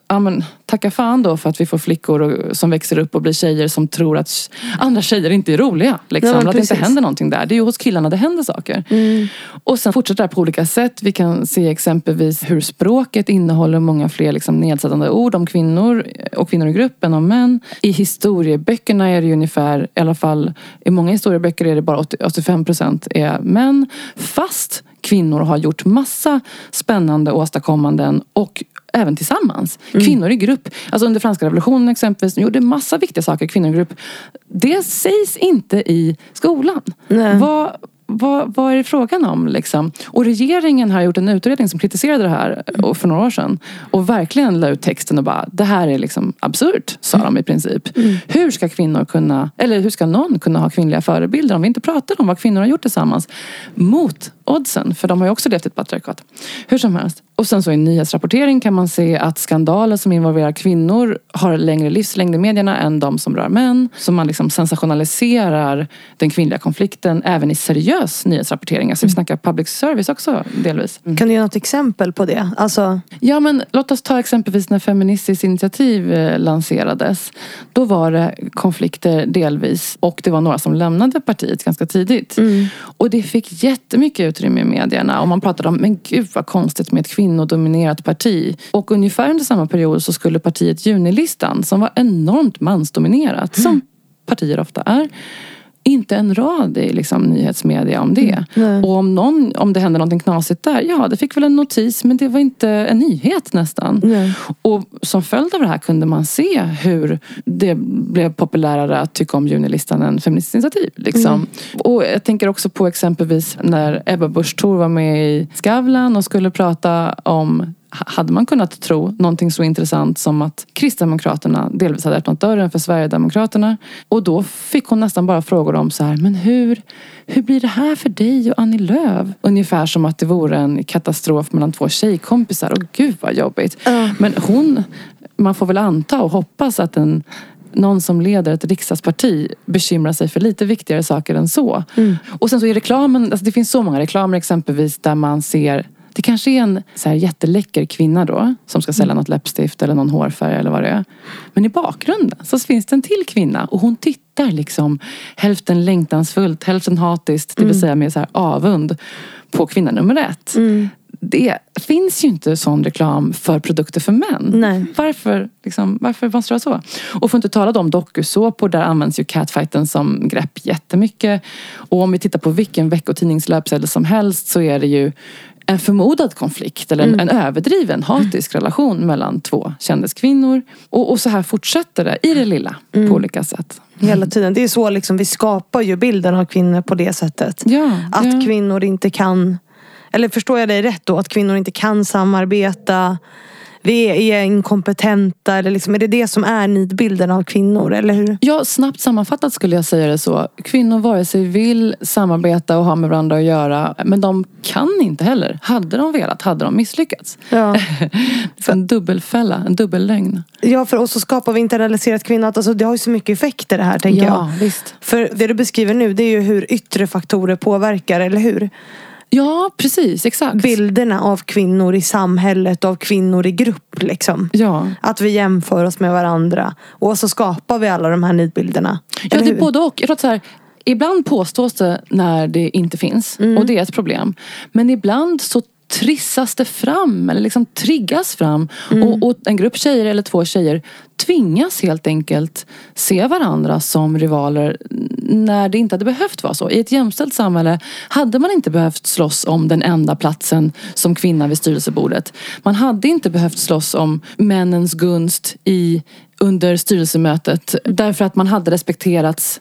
ja. men, tacka fan då för att vi får flickor och, som växer upp och blir tjejer som tror att andra tjejer inte är roliga. Liksom. Ja, att det inte händer någonting där. Det är ju hos killarna det händer saker. Mm. Och sen fortsätter det här på olika sätt. Vi kan se exempelvis hur språket innehåller många fler liksom nedsättande ord om kvinnor och kvinnor i gruppen om män. I historieböckerna är det ju ungefär, i alla fall i många historieböcker är det bara 80 85 procent är män. Fast kvinnor har gjort massa spännande åstadkommanden och även tillsammans. Kvinnor i grupp. Alltså under franska revolutionen exempelvis, de gjorde massa viktiga saker, kvinnor i grupp. Det sägs inte i skolan. Nej. Vad, vad, vad är det frågan om? Liksom? Och regeringen har gjort en utredning som kritiserade det här och för några år sedan. Och verkligen la ut texten och bara, det här är liksom absurt, sa de i princip. Hur ska kvinnor kunna, eller hur ska någon kunna ha kvinnliga förebilder om vi inte pratar om vad kvinnor har gjort tillsammans? Mot oddsen, för de har ju också levt i ett patriarkat. Hur som helst. Och sen så i nyhetsrapportering kan man se att skandaler som involverar kvinnor har längre livslängd i medierna än de som rör män. Så man liksom sensationaliserar den kvinnliga konflikten även i seriös nyhetsrapportering. Alltså vi snackar public service också delvis. Mm. Kan du ge något exempel på det? Alltså... Ja men låt oss ta exempelvis när Feministiskt initiativ eh, lanserades. Då var det konflikter delvis och det var några som lämnade partiet ganska tidigt. Mm. Och det fick jättemycket utrymme i medierna och man pratade om men gud vad konstigt med ett kvinnodominerat parti. Och ungefär under samma period så skulle partiet Junilistan, som var enormt mansdominerat, mm. som partier ofta är, inte en rad i liksom, nyhetsmedia om det. Mm. Och om, någon, om det hände något knasigt där, ja det fick väl en notis men det var inte en nyhet nästan. Mm. Och som följd av det här kunde man se hur det blev populärare att tycka om Junilistan än Feministiskt initiativ. Liksom. Mm. Och jag tänker också på exempelvis när Ebba Busch Thor var med i Skavlan och skulle prata om hade man kunnat tro någonting så intressant som att Kristdemokraterna delvis hade öppnat dörren för Sverigedemokraterna. Och då fick hon nästan bara frågor om så här, men hur, hur blir det här för dig och Annie Lööf? Ungefär som att det vore en katastrof mellan två tjejkompisar. Och gud vad jobbigt. Uh. Men hon, man får väl anta och hoppas att en någon som leder ett riksdagsparti bekymrar sig för lite viktigare saker än så. Mm. Och sen så i reklamen, alltså det finns så många reklamer exempelvis där man ser det kanske är en så här jätteläcker kvinna då som ska sälja mm. något läppstift eller någon hårfärg eller vad det är. Men i bakgrunden så finns det en till kvinna och hon tittar liksom hälften längtansfullt, hälften hatiskt, det vill mm. säga med så här avund på kvinna nummer ett. Mm. Det finns ju inte sån reklam för produkter för män. Nej. Varför, liksom, varför måste det vara så? Och för att inte tala om dokusåpor, där används ju catfighten som grepp jättemycket. Och om vi tittar på vilken veckotidningslöpsedel som helst så är det ju en förmodad konflikt eller en, mm. en överdriven hatisk relation mellan två kändiskvinnor. Och, och så här fortsätter det i det lilla mm. på olika sätt. Hela tiden. Det är så liksom, vi skapar ju bilden av kvinnor på det sättet. Ja, att ja. kvinnor inte kan, eller förstår jag dig rätt då? Att kvinnor inte kan samarbeta vi är inkompetenta? Eller liksom, är det det som är nidbilden av kvinnor? Eller hur? Ja, snabbt sammanfattat skulle jag säga det så. Kvinnor vare sig vill samarbeta och ha med varandra att göra. Men de kan inte heller. Hade de velat hade de misslyckats. Ja. en dubbelfälla, en dubbellögn. Ja, för oss så skapar vi internaliserat kvinna. Alltså, det har ju så mycket effekter det här tänker ja, jag. Visst. För det du beskriver nu det är ju hur yttre faktorer påverkar, eller hur? Ja, precis. Exakt. Bilderna av kvinnor i samhället, av kvinnor i grupp. Liksom. Ja. Att vi jämför oss med varandra. Och så skapar vi alla de här nidbilderna. Ja, det är både och. Jag tror så här, ibland påstås det när det inte finns. Mm. Och det är ett problem. Men ibland så trissas det fram eller liksom triggas fram. Mm. Och, och, en grupp tjejer eller två tjejer tvingas helt enkelt se varandra som rivaler när det inte hade behövt vara så. I ett jämställt samhälle hade man inte behövt slåss om den enda platsen som kvinna vid styrelsebordet. Man hade inte behövt slåss om männens gunst i, under styrelsemötet därför att man hade respekterats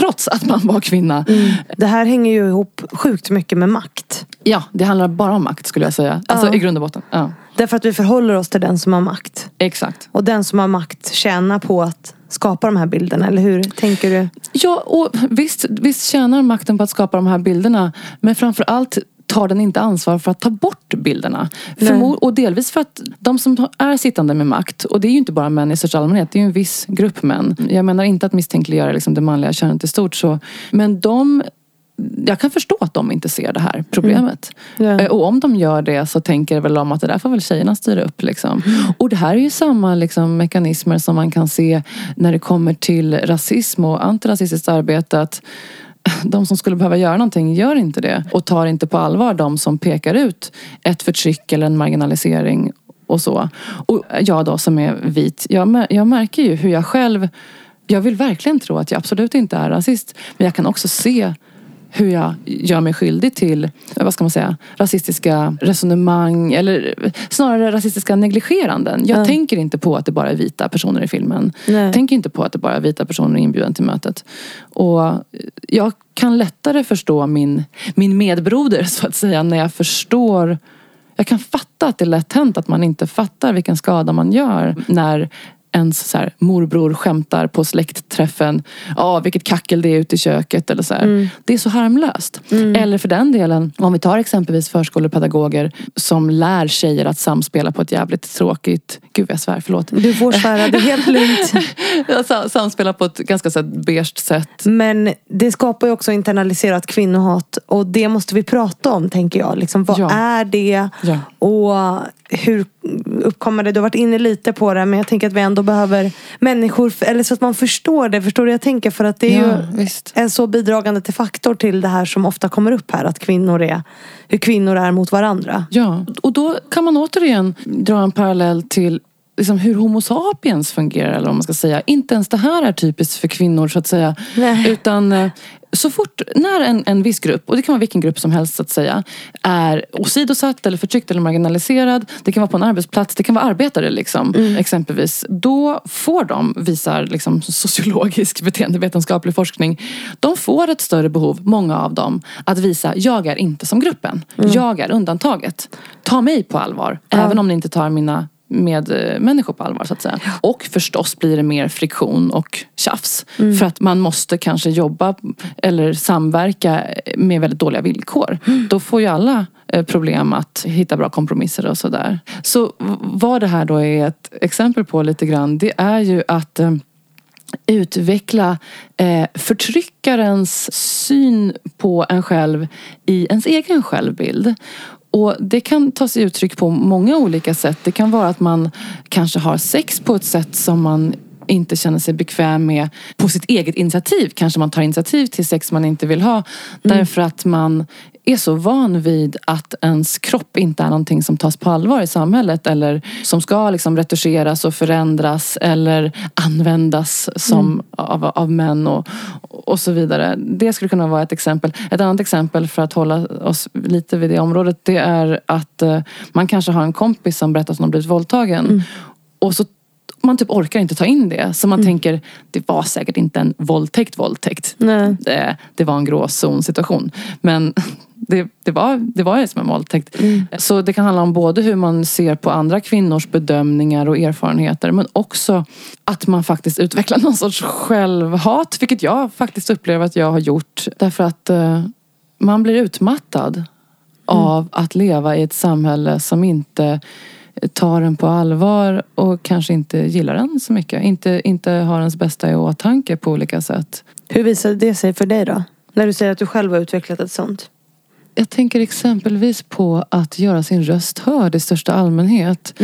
trots att man var kvinna. Mm. Det här hänger ju ihop sjukt mycket med makt. Ja, det handlar bara om makt skulle jag säga. Alltså ja. i grund och botten. Ja. Därför att vi förhåller oss till den som har makt. Exakt. Och den som har makt tjänar på att skapa de här bilderna, eller hur? Tänker du? Ja, och visst, visst tjänar makten på att skapa de här bilderna. Men framförallt tar den inte ansvar för att ta bort bilderna. Förmod och delvis för att de som är sittande med makt, och det är ju inte bara män i största allmänhet, det är ju en viss grupp män. Jag menar inte att misstänkliggöra liksom det manliga könet i stort så. Men de jag kan förstå att de inte ser det här problemet. Mm. Yeah. Och om de gör det så tänker väl de att det där får väl tjejerna styra upp. Liksom. Mm. Och det här är ju samma liksom, mekanismer som man kan se när det kommer till rasism och antirasistiskt arbete. Att de som skulle behöva göra någonting gör inte det och tar inte på allvar de som pekar ut ett förtryck eller en marginalisering och så. Och jag då som är vit, jag, jag märker ju hur jag själv jag vill verkligen tro att jag absolut inte är rasist. Men jag kan också se hur jag gör mig skyldig till, vad ska man säga, rasistiska resonemang eller snarare rasistiska negligeranden. Jag mm. tänker inte på att det bara är vita personer i filmen. Nej. Jag tänker inte på att det bara är vita personer inbjuden till mötet. Och jag kan lättare förstå min, min medbroder så att säga när jag förstår jag kan fatta att det är lätt hänt att man inte fattar vilken skada man gör när ens så här, morbror skämtar på släktträffen. Ja, vilket kackel det är ute i köket. Eller så Mm. Det är så harmlöst. Eller för den delen, om vi tar exempelvis förskolepedagoger som lär tjejer att samspela på ett jävligt tråkigt... Gud jag svär, förlåt. Du får svära, det är helt lugnt. Samspela på ett ganska så här, beige sätt. Men det skapar ju också internaliserat kvinnohat. Och det måste vi prata om, tänker jag. Liksom, vad Ja. är det? Ja. Och hur uppkommer det? Du har varit inne lite på det. Men jag tänker att vi ändå behöver människor. Eller så att man förstår det. Förstår du jag tänker? För att det är Ja, ju visst. en så bidragande till faktor till det här som ofta kommer upp här. Att kvinnor är, hur kvinnor är mot varandra. Ja, och då kan man återigen dra en parallell till liksom hur Homo sapiens fungerar. Eller vad man ska säga. Inte ens det här är typiskt för kvinnor så att säga. Nej. Utan eh, så fort när en, en viss grupp, och det kan vara vilken grupp som helst så att säga, är åsidosatt eller förtryckt eller marginaliserad. Det kan vara på en arbetsplats, det kan vara arbetare liksom, exempelvis. Då får de, visar liksom, sociologisk beteendevetenskaplig forskning, de får ett större behov, många av dem, att visa jag är inte som gruppen. Jag är undantaget. Ta mig på allvar, även om ni inte tar mina med eh, människor på allvar så att säga. Och förstås blir det mer friktion och tjafs. För att man måste kanske jobba eller samverka med väldigt dåliga villkor. Då får ju alla eh, problem att hitta bra kompromisser och sådär. Så vad det här då är ett exempel på lite grann det är ju att eh, utveckla eh, förtryckarens syn på en själv i ens egen självbild. Och det kan ta sig uttryck på många olika sätt. Det kan vara att man kanske har sex på ett sätt som man inte känner sig bekväm med på sitt eget initiativ. Kanske man tar initiativ till sex man inte vill ha. Därför att man är så van vid att ens kropp inte är någonting som tas på allvar i samhället. Eller som ska liksom retuscheras och förändras eller användas som av, av män och, och så vidare. Det skulle kunna vara ett exempel. Ett annat exempel för att hålla oss lite vid det området. Det är att eh, man kanske har en kompis som berättar att hon har blivit våldtagen. Och så man typ orkar inte ta in det. Så man tänker, det var säkert inte en våldtäkt våldtäkt. Nej. Det, det var en gråzon situation. Men det, det, var, det var som en våldtäkt. Så det kan handla om både hur man ser på andra kvinnors bedömningar och erfarenheter. Men också att man faktiskt utvecklar någon sorts självhat. Vilket jag faktiskt upplever att jag har gjort. Därför att eh, man blir utmattad av att leva i ett samhälle som inte tar en på allvar och kanske inte gillar en så mycket. Inte, inte har ens bästa i åtanke på olika sätt. Hur visade det sig för dig då? När du säger att du själv har utvecklat ett sånt. Jag tänker exempelvis på att göra sin röst hörd i största allmänhet.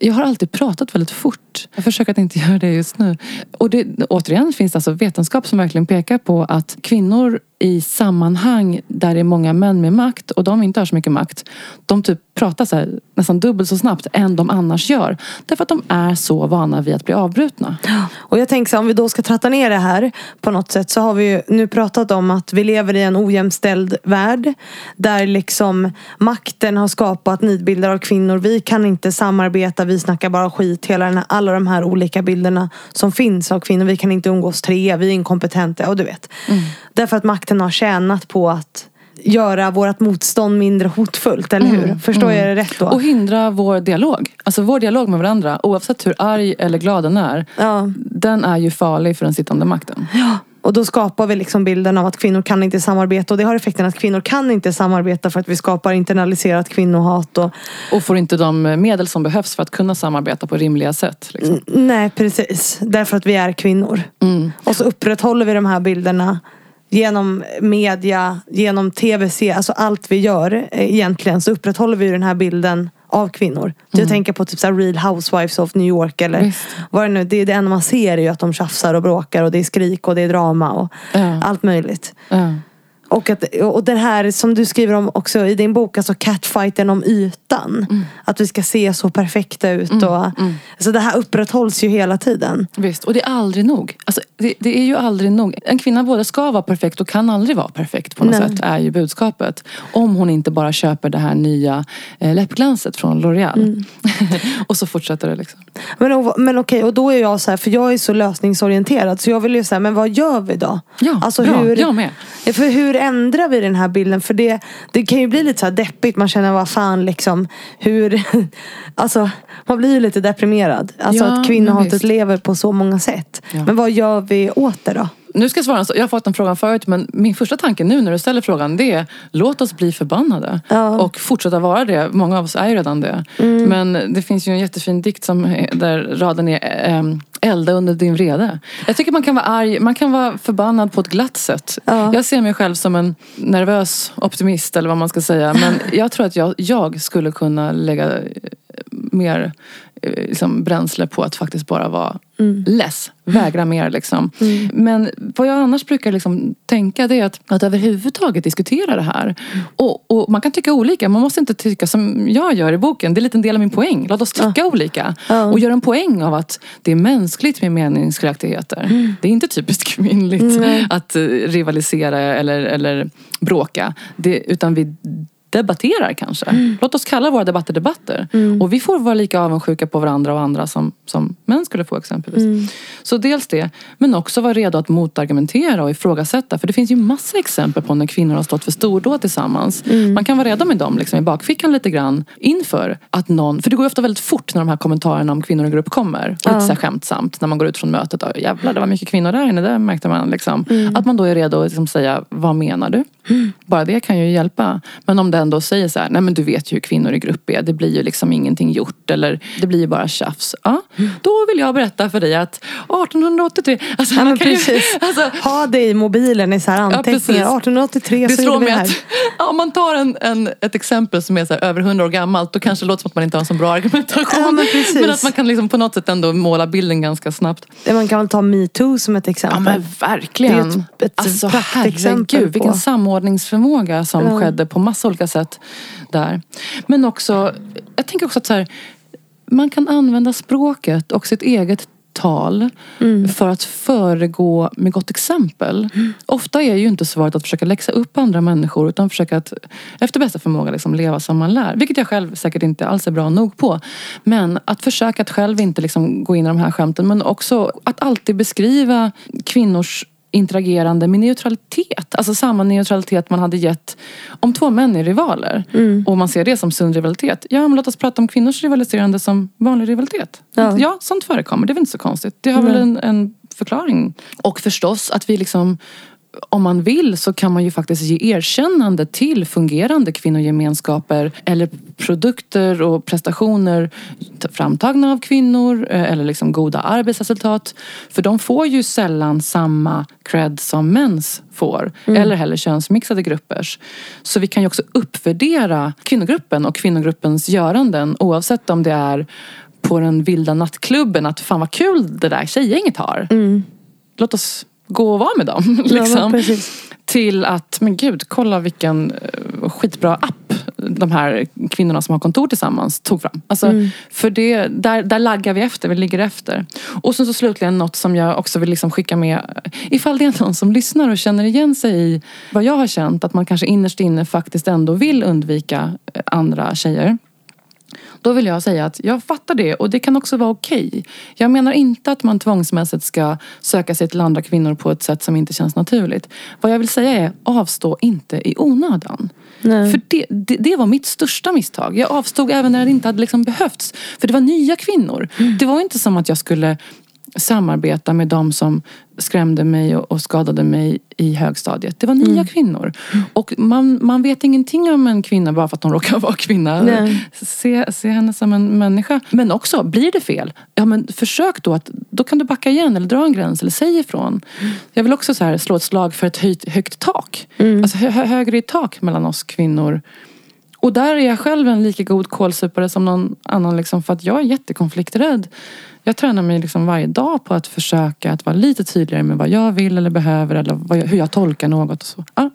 Jag har alltid pratat väldigt fort. Jag försöker att inte göra det just nu. Och det, återigen finns det alltså vetenskap som verkligen pekar på att kvinnor i sammanhang där det är många män med makt och de inte har så mycket makt. De typ pratar så här, nästan dubbelt så snabbt än de annars gör. Därför att de är så vana vid att bli avbrutna. Och jag tänker så här, om vi då ska tratta ner det här på något sätt så har vi ju nu pratat om att vi lever i en ojämställd värld. Där liksom makten har skapat nidbilder av kvinnor. Vi kan inte samarbeta, vi snackar bara skit. Hela den här, alla de här olika bilderna som finns av kvinnor. Vi kan inte umgås tre, vi är inkompetenta och du vet. Därför att makten har tjänat på att göra vårt motstånd mindre hotfullt, eller hur? Förstår jag det rätt då? Och hindra vår dialog. Alltså vår dialog med varandra, oavsett hur arg eller glad den är. Ja. Den är ju farlig för den sittande makten. Och då skapar vi liksom bilden av att kvinnor kan inte samarbeta. Och det har effekten att kvinnor kan inte samarbeta för att vi skapar internaliserat kvinnohat. Och, Och får inte de medel som behövs för att kunna samarbeta på rimliga sätt. Liksom. nej, precis. Därför att vi är kvinnor. Och så upprätthåller vi de här bilderna genom media, genom tv-serier, alltså allt vi gör eh, egentligen så upprätthåller vi den här bilden av kvinnor. Jag tänker på typ så Real Housewives of New York eller Visst. vad det nu det, det enda man ser är ju att de tjafsar och bråkar och det är skrik och det är drama och Ja. allt möjligt. Ja. Och, att, och den här som du skriver om också i din bok, alltså catfighten om ytan. Mm. Att vi ska se så perfekta ut. Och, Alltså det här upprätthålls ju hela tiden. Visst, och det är aldrig nog. Alltså, det, det är ju aldrig nog. En kvinna både ska vara perfekt och kan aldrig vara perfekt på något Nej. sätt. Är ju budskapet. Om hon inte bara köper det här nya eh, läppglanset från L'Oreal. och så fortsätter det liksom. Men, men okej, och då är jag så här, för jag är så lösningsorienterad. Så jag vill ju säga, men vad gör vi då? Ja, alltså, bra. hur, Jag med. För hur ändrar vi den här bilden? För det, det kan ju bli lite så här deppigt. Man känner, vad fan liksom. Hur, alltså, man blir ju lite deprimerad. Alltså Ja, att kvinnohatet lever på så många sätt. Ja. Men vad gör vi åt det då? Nu ska jag svara, jag har fått den frågan förut men min första tanke nu när du ställer frågan det är låt oss bli förbannade. Ja. Och fortsätta vara det. Många av oss är ju redan det. Men det finns ju en jättefin dikt som, där raden är ehm, elda under din vrede. Jag tycker man kan vara arg, man kan vara förbannad på ett glatt sätt. Ja. Jag ser mig själv som en nervös optimist eller vad man ska säga. Men jag tror att jag, jag skulle kunna lägga mer liksom, bränsle på att faktiskt bara vara less. Vägra mer liksom. Men vad jag annars brukar liksom tänka det är att, att överhuvudtaget diskutera det här. Och, och man kan tycka olika. Man måste inte tycka som jag gör i boken. Det är en liten del av min poäng. Låt oss tycka olika. Ja. Och göra en poäng av att det är mänskligt med meningsskiljaktigheter. Det är inte typiskt kvinnligt att eh, rivalisera eller, eller bråka. Det, utan vi debatterar kanske. Låt oss kalla våra debatter debatter. Och vi får vara lika avundsjuka på varandra och andra som, som män skulle få exempelvis. Så dels det, men också vara redo att motargumentera och ifrågasätta. För det finns ju massa exempel på när kvinnor har stått för stordåd tillsammans. Man kan vara redo med dem liksom, i bakfickan lite grann inför att någon, för det går ju ofta väldigt fort när de här kommentarerna om kvinnor i grupp kommer. Och lite så här skämtsamt när man går ut från mötet. Och, Jävlar det var mycket kvinnor där inne, det märkte man. Liksom. Att man då är redo att liksom, säga, vad menar du? Bara det kan ju hjälpa. Men om den då säger så här, nej men du vet ju hur kvinnor i grupp är. Det blir ju liksom ingenting gjort eller det blir ju bara tjafs. Ja, då vill jag berätta för dig att 1883, alltså, Ja, man men kan ju- precis. alltså, Ha det i mobilen i så här precis. anteckningar. 1883 det så slår mig att ja, om man tar en, en, ett exempel som är så här, över 100 år gammalt då kanske det låter som att man inte har en så bra argumentation. Ja, men precis. att man kan liksom på något sätt ändå måla bilden ganska snabbt. Man kan väl ta metoo som ett exempel. Ja men verkligen. Det är ett- ett alltså praktexempel herregud vilken samordningsförmåga som Ja. skedde på massa olika sätt där. Men också, jag tänker också att så här, man kan använda språket och sitt eget tal Mm. för att föregå med gott exempel. Ofta är ju inte svaret att försöka läxa upp andra människor utan försöka att efter bästa förmåga liksom leva som man lär. Vilket jag själv säkert inte alls är bra nog på. Men att försöka att själv inte liksom gå in i de här skämten men också att alltid beskriva kvinnors interagerande med neutralitet. Alltså samma neutralitet man hade gett om två män är rivaler. Och man ser det som sund rivalitet. Ja, men låt oss prata om kvinnors rivaliserande som vanlig rivalitet. Ja. Ja, sånt förekommer. Det är väl inte så konstigt. Det har väl en, en förklaring. Och förstås att vi liksom om man vill så kan man ju faktiskt ge erkännande till fungerande kvinnogemenskaper eller produkter och prestationer framtagna av kvinnor eh, eller liksom goda arbetsresultat. För de får ju sällan samma cred som mäns får. Eller heller könsmixade gruppers. Så vi kan ju också uppvärdera kvinnogruppen och kvinnogruppens göranden oavsett om det är på den vilda nattklubben att fan vad kul det där tjejgänget har. Låt oss gå och vara med dem. Liksom. precis. Till att, men gud, kolla vilken eh, skitbra app de här kvinnorna som har kontor tillsammans tog fram. Alltså, Mm. För det, där, där laggar vi efter, vi ligger efter. Och sen så slutligen något som jag också vill liksom skicka med. Ifall det är någon som lyssnar och känner igen sig i vad jag har känt, att man kanske innerst inne faktiskt ändå vill undvika eh, andra tjejer. Då vill jag säga att jag fattar det och det kan också vara okej. Jag menar inte att man tvångsmässigt ska söka sig till andra kvinnor på ett sätt som inte känns naturligt. Vad jag vill säga är avstå inte i onödan. Nej. För det, det, det var mitt största misstag. Jag avstod även när det inte hade liksom behövts. För det var nya kvinnor. Det var inte som att jag skulle samarbeta med de som skrämde mig och, skadade mig i högstadiet. Det var nya kvinnor. Och man, man vet ingenting om en kvinna bara för att hon råkar vara kvinna. Nej. Se, se henne som en människa. Men också, blir det fel? Ja men försök då att, då kan du backa igen eller dra en gräns eller säg ifrån. Jag vill också så här slå ett slag för ett höjt, högt tak. Alltså hö, hö- högre i tak mellan oss kvinnor. Och där är jag själv en lika god kålsupare som någon annan liksom, för att jag är jättekonflikträdd. Jag tränar mig liksom varje dag på att försöka att vara lite tydligare med vad jag vill eller behöver eller vad jag, hur jag tolkar något. Och så. Ja,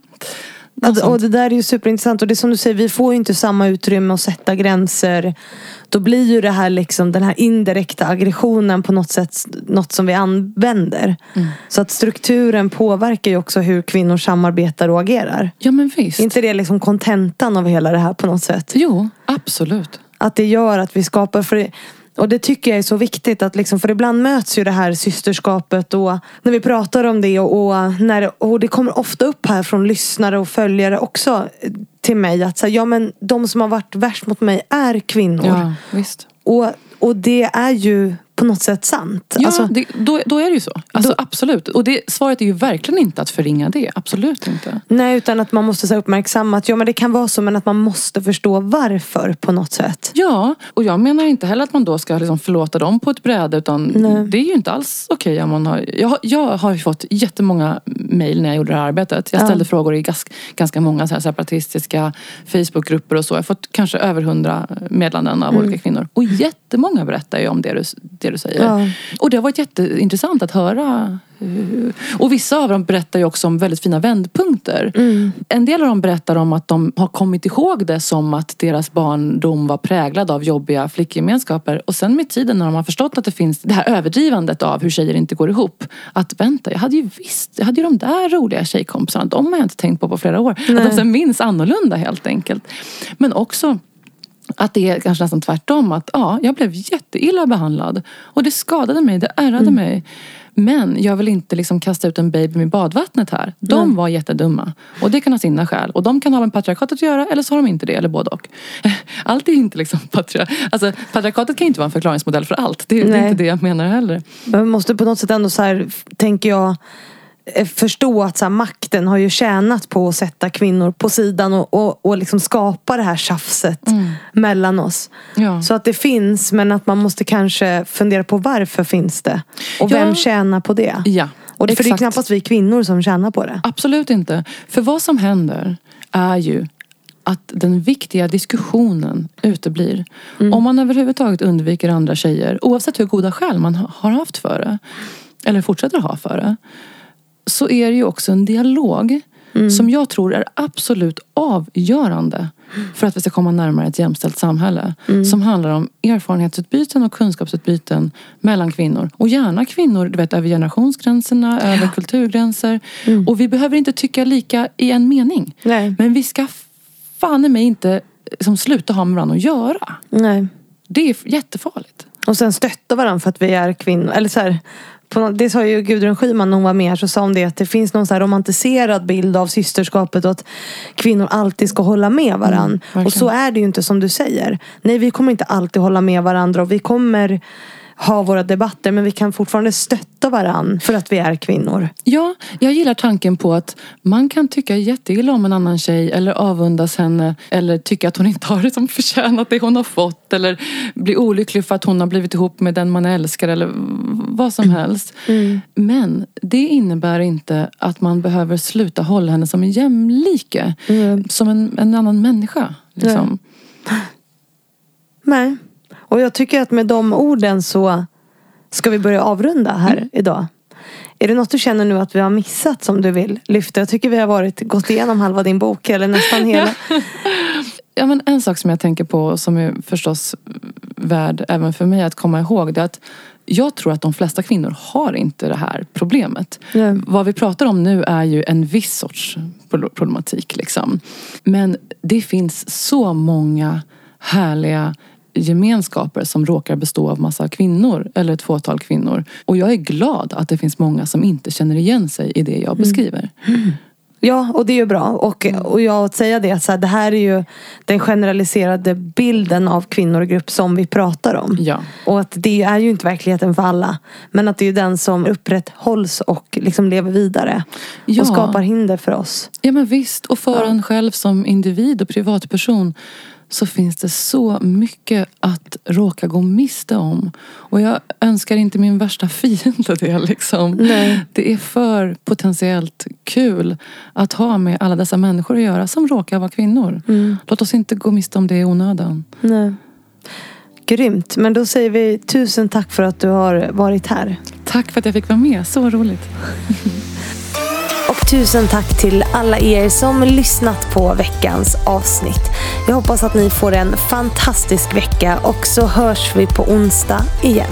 något Ja, och det där är ju superintressant och det är som du säger, vi får ju inte samma utrymme att sätta gränser. Då blir ju det här liksom, den här indirekta aggressionen på något sätt något som vi använder. Mm. Så att strukturen påverkar ju också hur kvinnor samarbetar och agerar. Ja men visst. Är inte det liksom kontentan av hela det här på något sätt? Jo, absolut. Att det gör att vi skapar, för Och det tycker jag är så viktigt. Att liksom, för ibland möts ju det här systerskapet. Och när vi pratar om det. Och, och när, och det kommer ofta upp här från lyssnare och följare också. Till mig. Att så ja, men de som har varit värst mot mig är kvinnor. Ja, visst. Och, och det är ju på något sätt sant. Ja, Alltså, det, då, då är det ju så. Alltså, Då- Absolut. Och det, svaret är ju verkligen inte att förringa det. Absolut inte. nej, utan att man måste så uppmärksamma att ja, men det kan vara så. Men att man måste förstå varför på något sätt. Ja, och jag menar inte heller att man då ska liksom förlåta dem på ett bräde. Utan Nej. det är ju inte alls okej om man har... Jag, jag har ju fått jättemånga mejl när jag gjorde det här arbetet. Jag Ja. ställde frågor i gas, ganska många så separatistiska Facebookgrupper och så. Jag har fått kanske över hundra meddelanden av olika kvinnor. Och jättemånga berättar ju om det du, det du säger. Ja. Och det har varit jätteintressant att höra. eh, Och vissa av dem berättar ju också om väldigt fina vändpunkter. En del av dem berättar om att de har kommit ihåg det som att deras barndom var präglad av jobbiga flickgemenskaper. Och sen med tiden när de har förstått att det finns det här överdrivandet av hur tjejer inte går ihop. Att vänta, jag hade ju visst, jag hade ju de där roliga tjejkompisarna. De har jag inte tänkt på på flera år. Att de sen minns annorlunda helt enkelt. Men också att det är kanske nästan tvärtom. Att ja, jag blev jätteilla behandlad. Och det skadade mig, det ärrade mig. Men jag vill inte liksom kasta ut en baby med badvattnet här. De var jättedumma. Och det kan ha sina skäl. Och de kan ha med patriarkatet att göra eller så har de inte det. Eller både och. Allt är inte liksom patriarkatet. Alltså, patriarkatet kan inte vara en förklaringsmodell för allt. Det, det är inte det jag menar heller. Man måste på något sätt ändå så här, tänker jag, förstå att så här, makten har ju tjänat på att sätta kvinnor på sidan och, och, och liksom skapa det här tjafset mellan oss. Ja. Så att det finns men att man måste kanske fundera på varför finns det? Och Ja. vem tjänar på det? Ja, Och det, för det är knappast vi kvinnor som tjänar på det. Absolut inte. För vad som händer är ju att den viktiga diskussionen uteblir. Om man överhuvudtaget undviker andra tjejer, oavsett hur goda skäl man ha- har haft för det, eller fortsätter ha för det, så är det ju också en dialog som jag tror är absolut avgörande för att vi ska komma närmare ett jämställt samhälle. Som handlar om erfarenhetsutbyten och kunskapsutbyten mellan kvinnor. Och gärna kvinnor du vet, över generationsgränserna, över kulturgränser. Och vi behöver inte tycka lika i en mening. Nej. Men vi ska fan i mig inte liksom, sluta ha med varandra att göra. Nej. Det är jättefarligt. Och sen stötta varandra för att vi är kvinnor. Eller så här, på det sa ju Gudrun Schyman när hon var med här. Så sa hon det att det finns någon så romantiserad bild av systerskapet. Och att kvinnor alltid ska hålla med varandra. verkligen. och så är det ju inte som du säger. Nej vi kommer inte alltid hålla med varandra. Och vi kommer ha våra debatter. Men vi kan fortfarande stötta varandra. För att vi är kvinnor. Ja, jag gillar tanken på att man kan tycka jätteilla om en annan tjej eller avundas henne eller tycka att hon inte har liksom förtjänat det hon har fått eller bli olycklig för att hon har blivit ihop med den man älskar eller vad som helst. Men det innebär inte att man behöver sluta hålla henne som en jämlike. Som en, en annan människa. Liksom. Nej. Och jag tycker att med de orden så ska vi börja avrunda här idag. Är det något du känner nu att vi har missat som du vill lyfta? Jag tycker vi har varit, gått igenom halva din bok eller nästan hela. Ja, men en sak som jag tänker på som är förstås värd även för mig att komma ihåg det är att jag tror att de flesta kvinnor har inte det här problemet. Nej. Vad vi pratar om nu är ju en viss sorts pro- problematik. Liksom. Men det finns så många härliga gemenskaper som råkar bestå av massa kvinnor eller ett fåtal kvinnor. Och jag är glad att det finns många som inte känner igen sig i det jag beskriver. Ja, och det är ju bra. Och, och jag att säga det, så här, det här är ju den generaliserade bilden av kvinnor och grupp som vi pratar om. Ja. Och att det är ju inte verkligheten för alla. Men att det är den som upprätthålls och liksom lever vidare. Ja. Och skapar hinder för oss. Ja men visst, och för en själv som individ och privatperson så finns det så mycket att råka gå miste om. Och jag önskar inte min värsta fiende det liksom. Nej. Det är för potentiellt kul att ha med alla dessa människor att göra som råkar vara kvinnor. Låt oss inte gå miste om det i onödan. Nej. Grymt. Men då säger vi tusen tack för att du har varit här. Tack för att jag fick vara med, så roligt. Tusen tack till alla er som lyssnat på veckans avsnitt. Jag hoppas att ni får en fantastisk vecka och så hörs vi på onsdag igen.